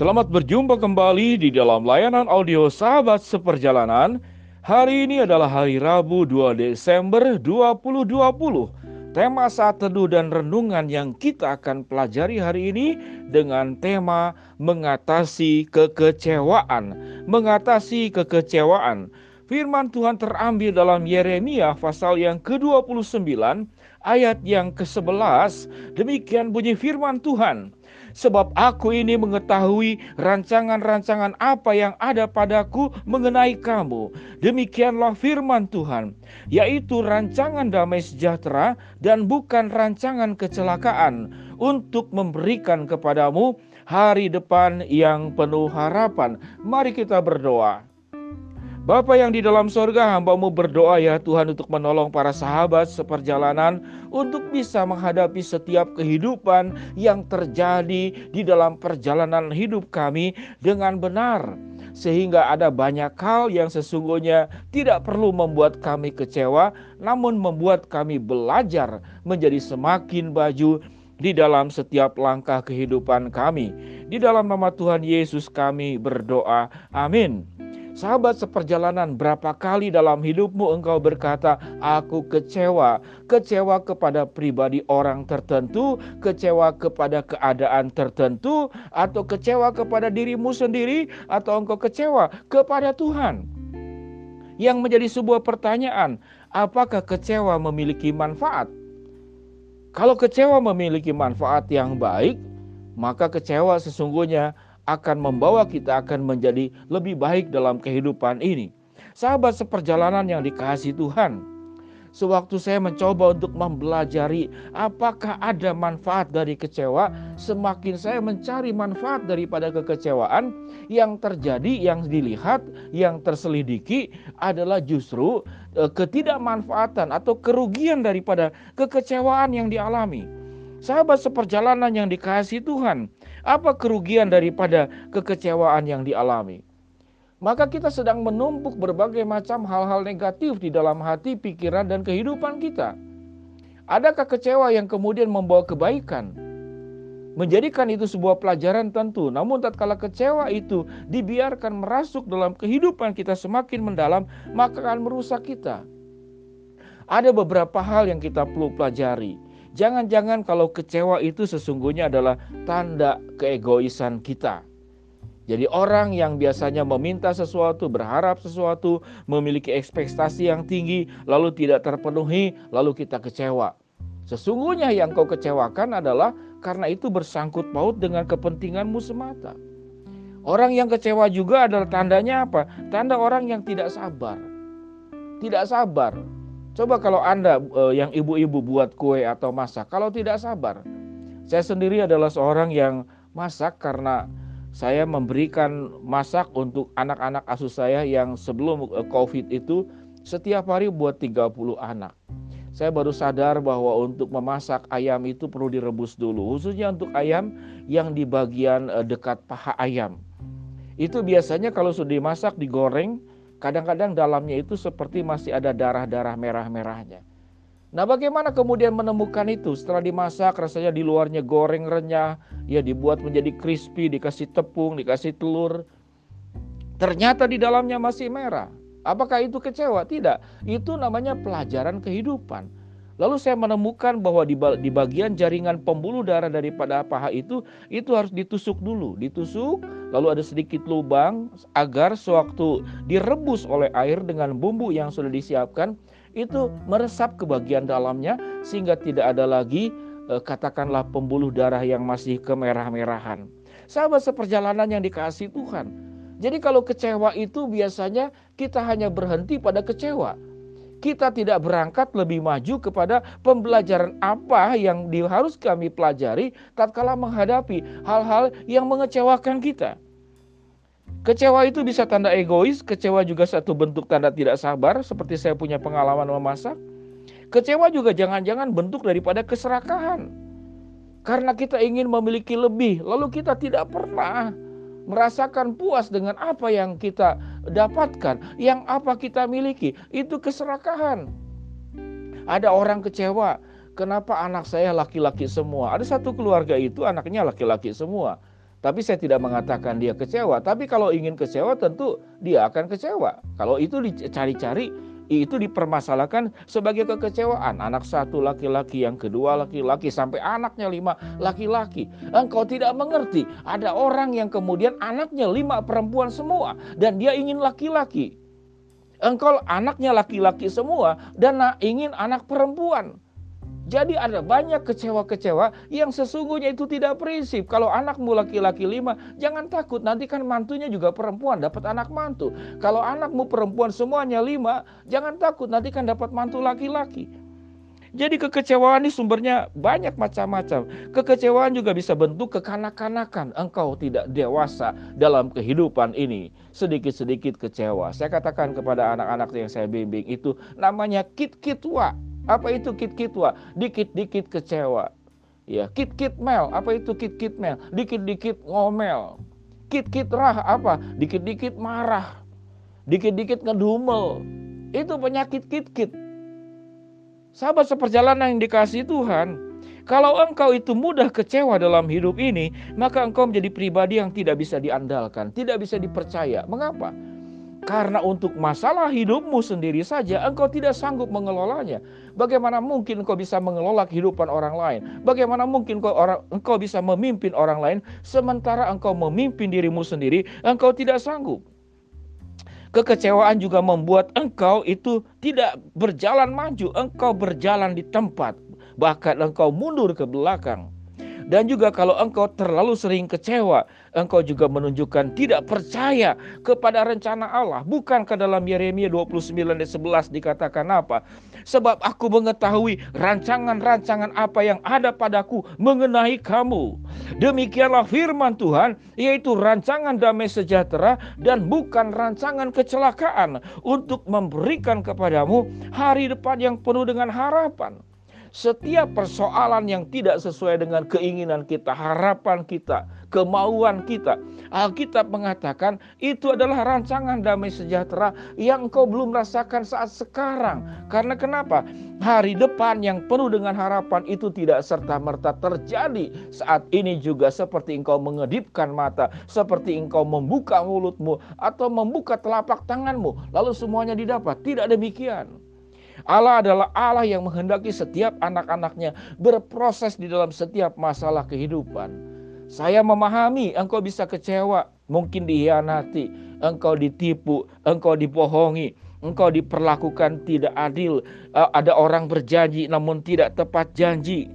Selamat berjumpa kembali di dalam layanan audio Sahabat Seperjalanan. Hari ini adalah hari Rabu 2 Desember 2020. Tema saat teduh dan renungan yang kita akan pelajari hari ini dengan tema mengatasi kekecewaan. Mengatasi kekecewaan. Firman Tuhan terambil dalam Yeremia pasal yang ke-29 ayat yang ke-11. Demikian bunyi firman Tuhan sebab aku ini mengetahui rancangan-rancangan apa yang ada padaku mengenai kamu. Demikianlah firman Tuhan, yaitu rancangan damai sejahtera dan bukan rancangan kecelakaan untuk memberikan kepadamu hari depan yang penuh harapan. Mari kita berdoa. Bapa yang di dalam sorga, hambamu berdoa ya Tuhan untuk menolong para sahabat seperjalanan untuk bisa menghadapi setiap kehidupan yang terjadi di dalam perjalanan hidup kami dengan benar. Sehingga ada banyak hal yang sesungguhnya tidak perlu membuat kami kecewa, namun membuat kami belajar menjadi semakin baju di dalam setiap langkah kehidupan kami. Di dalam nama Tuhan Yesus kami berdoa. Amin. Sahabat seperjalanan, berapa kali dalam hidupmu engkau berkata, "Aku kecewa"? Kecewa kepada pribadi orang tertentu, kecewa kepada keadaan tertentu, atau kecewa kepada dirimu sendiri, atau engkau kecewa kepada Tuhan. Yang menjadi sebuah pertanyaan, apakah kecewa memiliki manfaat? Kalau kecewa memiliki manfaat yang baik, maka kecewa sesungguhnya akan membawa kita akan menjadi lebih baik dalam kehidupan ini. Sahabat seperjalanan yang dikasih Tuhan, sewaktu saya mencoba untuk mempelajari apakah ada manfaat dari kecewa, semakin saya mencari manfaat daripada kekecewaan yang terjadi, yang dilihat, yang terselidiki adalah justru eh, ketidakmanfaatan atau kerugian daripada kekecewaan yang dialami. Sahabat seperjalanan yang dikasih Tuhan, apa kerugian daripada kekecewaan yang dialami? Maka kita sedang menumpuk berbagai macam hal-hal negatif di dalam hati, pikiran, dan kehidupan kita. Adakah kecewa yang kemudian membawa kebaikan? Menjadikan itu sebuah pelajaran tentu, namun tatkala kecewa itu dibiarkan merasuk dalam kehidupan kita semakin mendalam, maka akan merusak kita. Ada beberapa hal yang kita perlu pelajari. Jangan-jangan kalau kecewa itu sesungguhnya adalah tanda keegoisan kita. Jadi orang yang biasanya meminta sesuatu, berharap sesuatu, memiliki ekspektasi yang tinggi, lalu tidak terpenuhi, lalu kita kecewa. Sesungguhnya yang kau kecewakan adalah karena itu bersangkut paut dengan kepentinganmu semata. Orang yang kecewa juga adalah tandanya apa? Tanda orang yang tidak sabar. Tidak sabar. Coba kalau Anda uh, yang ibu-ibu buat kue atau masak, kalau tidak sabar. Saya sendiri adalah seorang yang masak karena saya memberikan masak untuk anak-anak asuh saya yang sebelum uh, Covid itu setiap hari buat 30 anak. Saya baru sadar bahwa untuk memasak ayam itu perlu direbus dulu, khususnya untuk ayam yang di bagian uh, dekat paha ayam. Itu biasanya kalau sudah dimasak digoreng Kadang-kadang dalamnya itu seperti masih ada darah-darah merah-merahnya. Nah, bagaimana kemudian menemukan itu? Setelah dimasak, rasanya di luarnya goreng renyah, ya dibuat menjadi crispy, dikasih tepung, dikasih telur. Ternyata di dalamnya masih merah. Apakah itu kecewa? Tidak. Itu namanya pelajaran kehidupan. Lalu saya menemukan bahwa di bagian jaringan pembuluh darah daripada paha itu itu harus ditusuk dulu, ditusuk lalu ada sedikit lubang agar sewaktu direbus oleh air dengan bumbu yang sudah disiapkan itu meresap ke bagian dalamnya sehingga tidak ada lagi eh, katakanlah pembuluh darah yang masih kemerah-merahan. Sahabat seperjalanan yang dikasih Tuhan. Jadi kalau kecewa itu biasanya kita hanya berhenti pada kecewa kita tidak berangkat lebih maju kepada pembelajaran apa yang harus kami pelajari tatkala menghadapi hal-hal yang mengecewakan kita. Kecewa itu bisa tanda egois, kecewa juga satu bentuk tanda tidak sabar, seperti saya punya pengalaman memasak. Kecewa juga jangan-jangan bentuk daripada keserakahan. Karena kita ingin memiliki lebih, lalu kita tidak pernah merasakan puas dengan apa yang kita dapatkan, yang apa kita miliki, itu keserakahan. Ada orang kecewa, kenapa anak saya laki-laki semua? Ada satu keluarga itu anaknya laki-laki semua. Tapi saya tidak mengatakan dia kecewa. Tapi kalau ingin kecewa tentu dia akan kecewa. Kalau itu dicari-cari itu dipermasalahkan sebagai kekecewaan. Anak satu laki-laki, yang kedua laki-laki, sampai anaknya lima laki-laki. Engkau tidak mengerti, ada orang yang kemudian anaknya lima perempuan semua, dan dia ingin laki-laki. Engkau anaknya laki-laki semua, dan ingin anak perempuan. Jadi ada banyak kecewa-kecewa yang sesungguhnya itu tidak prinsip. Kalau anakmu laki-laki lima, jangan takut. Nanti kan mantunya juga perempuan, dapat anak mantu. Kalau anakmu perempuan semuanya lima, jangan takut. Nanti kan dapat mantu laki-laki. Jadi kekecewaan ini sumbernya banyak macam-macam. Kekecewaan juga bisa bentuk kekanak-kanakan. Engkau tidak dewasa dalam kehidupan ini. Sedikit-sedikit kecewa. Saya katakan kepada anak-anak yang saya bimbing itu namanya kit-kitwa. Apa itu kit-kitwa? Dikit-dikit kecewa. Ya, kit-kit mel. Apa itu kit-kit mel? Dikit-dikit ngomel. Kit-kit rah apa? Dikit-dikit marah. Dikit-dikit ngedumel. Itu penyakit kit-kit. Sahabat seperjalanan yang dikasih Tuhan, kalau engkau itu mudah kecewa dalam hidup ini, maka engkau menjadi pribadi yang tidak bisa diandalkan, tidak bisa dipercaya. Mengapa? Karena untuk masalah hidupmu sendiri saja engkau tidak sanggup mengelolanya. Bagaimana mungkin engkau bisa mengelola kehidupan orang lain? Bagaimana mungkin engkau, orang, engkau bisa memimpin orang lain sementara engkau memimpin dirimu sendiri, engkau tidak sanggup. Kekecewaan juga membuat engkau itu tidak berjalan maju, engkau berjalan di tempat, bahkan engkau mundur ke belakang. Dan juga kalau engkau terlalu sering kecewa, engkau juga menunjukkan tidak percaya kepada rencana Allah. Bukankah dalam Yeremia 29 ayat 11 dikatakan apa? Sebab aku mengetahui rancangan-rancangan apa yang ada padaku mengenai kamu. Demikianlah firman Tuhan, yaitu rancangan damai sejahtera dan bukan rancangan kecelakaan untuk memberikan kepadamu hari depan yang penuh dengan harapan. Setiap persoalan yang tidak sesuai dengan keinginan kita, harapan kita, kemauan kita, Alkitab mengatakan itu adalah rancangan damai sejahtera yang engkau belum rasakan saat sekarang. Karena kenapa? Hari depan yang penuh dengan harapan itu tidak serta-merta terjadi saat ini juga seperti engkau mengedipkan mata, seperti engkau membuka mulutmu atau membuka telapak tanganmu, lalu semuanya didapat. Tidak demikian. Allah adalah Allah yang menghendaki setiap anak-anaknya berproses di dalam setiap masalah kehidupan. Saya memahami engkau bisa kecewa, mungkin dihianati, engkau ditipu, engkau dibohongi, engkau diperlakukan tidak adil. Eh, ada orang berjanji namun tidak tepat janji.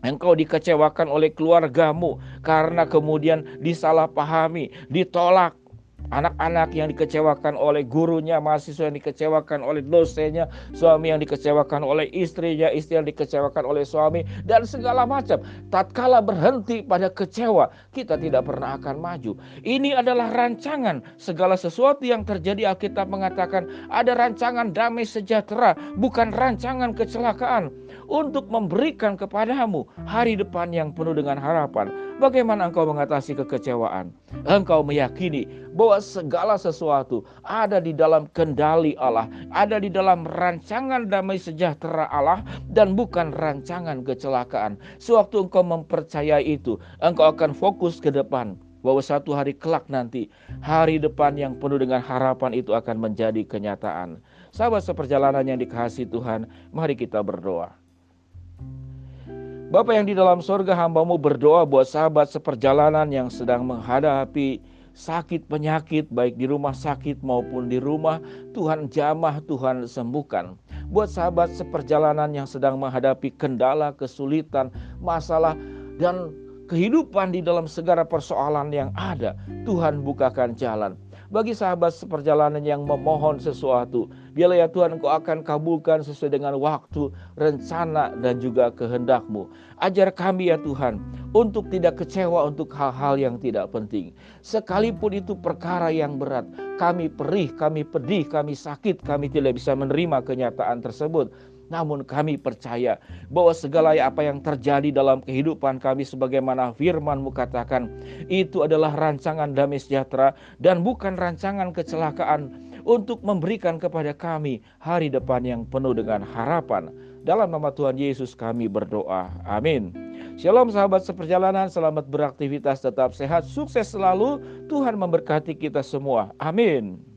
Engkau dikecewakan oleh keluargamu karena kemudian disalahpahami, ditolak, Anak-anak yang dikecewakan oleh gurunya, mahasiswa yang dikecewakan oleh dosennya, suami yang dikecewakan oleh istrinya, istri yang dikecewakan oleh suami, dan segala macam. Tatkala berhenti pada kecewa, kita tidak pernah akan maju. Ini adalah rancangan segala sesuatu yang terjadi. Alkitab mengatakan ada rancangan damai sejahtera, bukan rancangan kecelakaan untuk memberikan kepadamu hari depan yang penuh dengan harapan. Bagaimana engkau mengatasi kekecewaan? Engkau meyakini bahwa segala sesuatu ada di dalam kendali Allah, ada di dalam rancangan damai sejahtera Allah dan bukan rancangan kecelakaan. Sewaktu engkau mempercayai itu, engkau akan fokus ke depan bahwa satu hari kelak nanti hari depan yang penuh dengan harapan itu akan menjadi kenyataan. Sahabat seperjalanan yang dikasih Tuhan, mari kita berdoa. Bapak yang di dalam sorga hambamu berdoa buat sahabat seperjalanan yang sedang menghadapi sakit penyakit baik di rumah sakit maupun di rumah Tuhan jamah Tuhan sembuhkan buat sahabat seperjalanan yang sedang menghadapi kendala kesulitan masalah dan kehidupan di dalam segala persoalan yang ada Tuhan bukakan jalan bagi sahabat seperjalanan yang memohon sesuatu. Biarlah ya Tuhan Engkau akan kabulkan sesuai dengan waktu, rencana dan juga kehendakmu. Ajar kami ya Tuhan untuk tidak kecewa untuk hal-hal yang tidak penting. Sekalipun itu perkara yang berat, kami perih, kami pedih, kami sakit, kami tidak bisa menerima kenyataan tersebut. Namun kami percaya bahwa segala apa yang terjadi dalam kehidupan kami sebagaimana firman-Mu katakan itu adalah rancangan damai sejahtera dan bukan rancangan kecelakaan untuk memberikan kepada kami hari depan yang penuh dengan harapan. Dalam nama Tuhan Yesus kami berdoa. Amin. Shalom sahabat seperjalanan, selamat beraktivitas, tetap sehat, sukses selalu. Tuhan memberkati kita semua. Amin.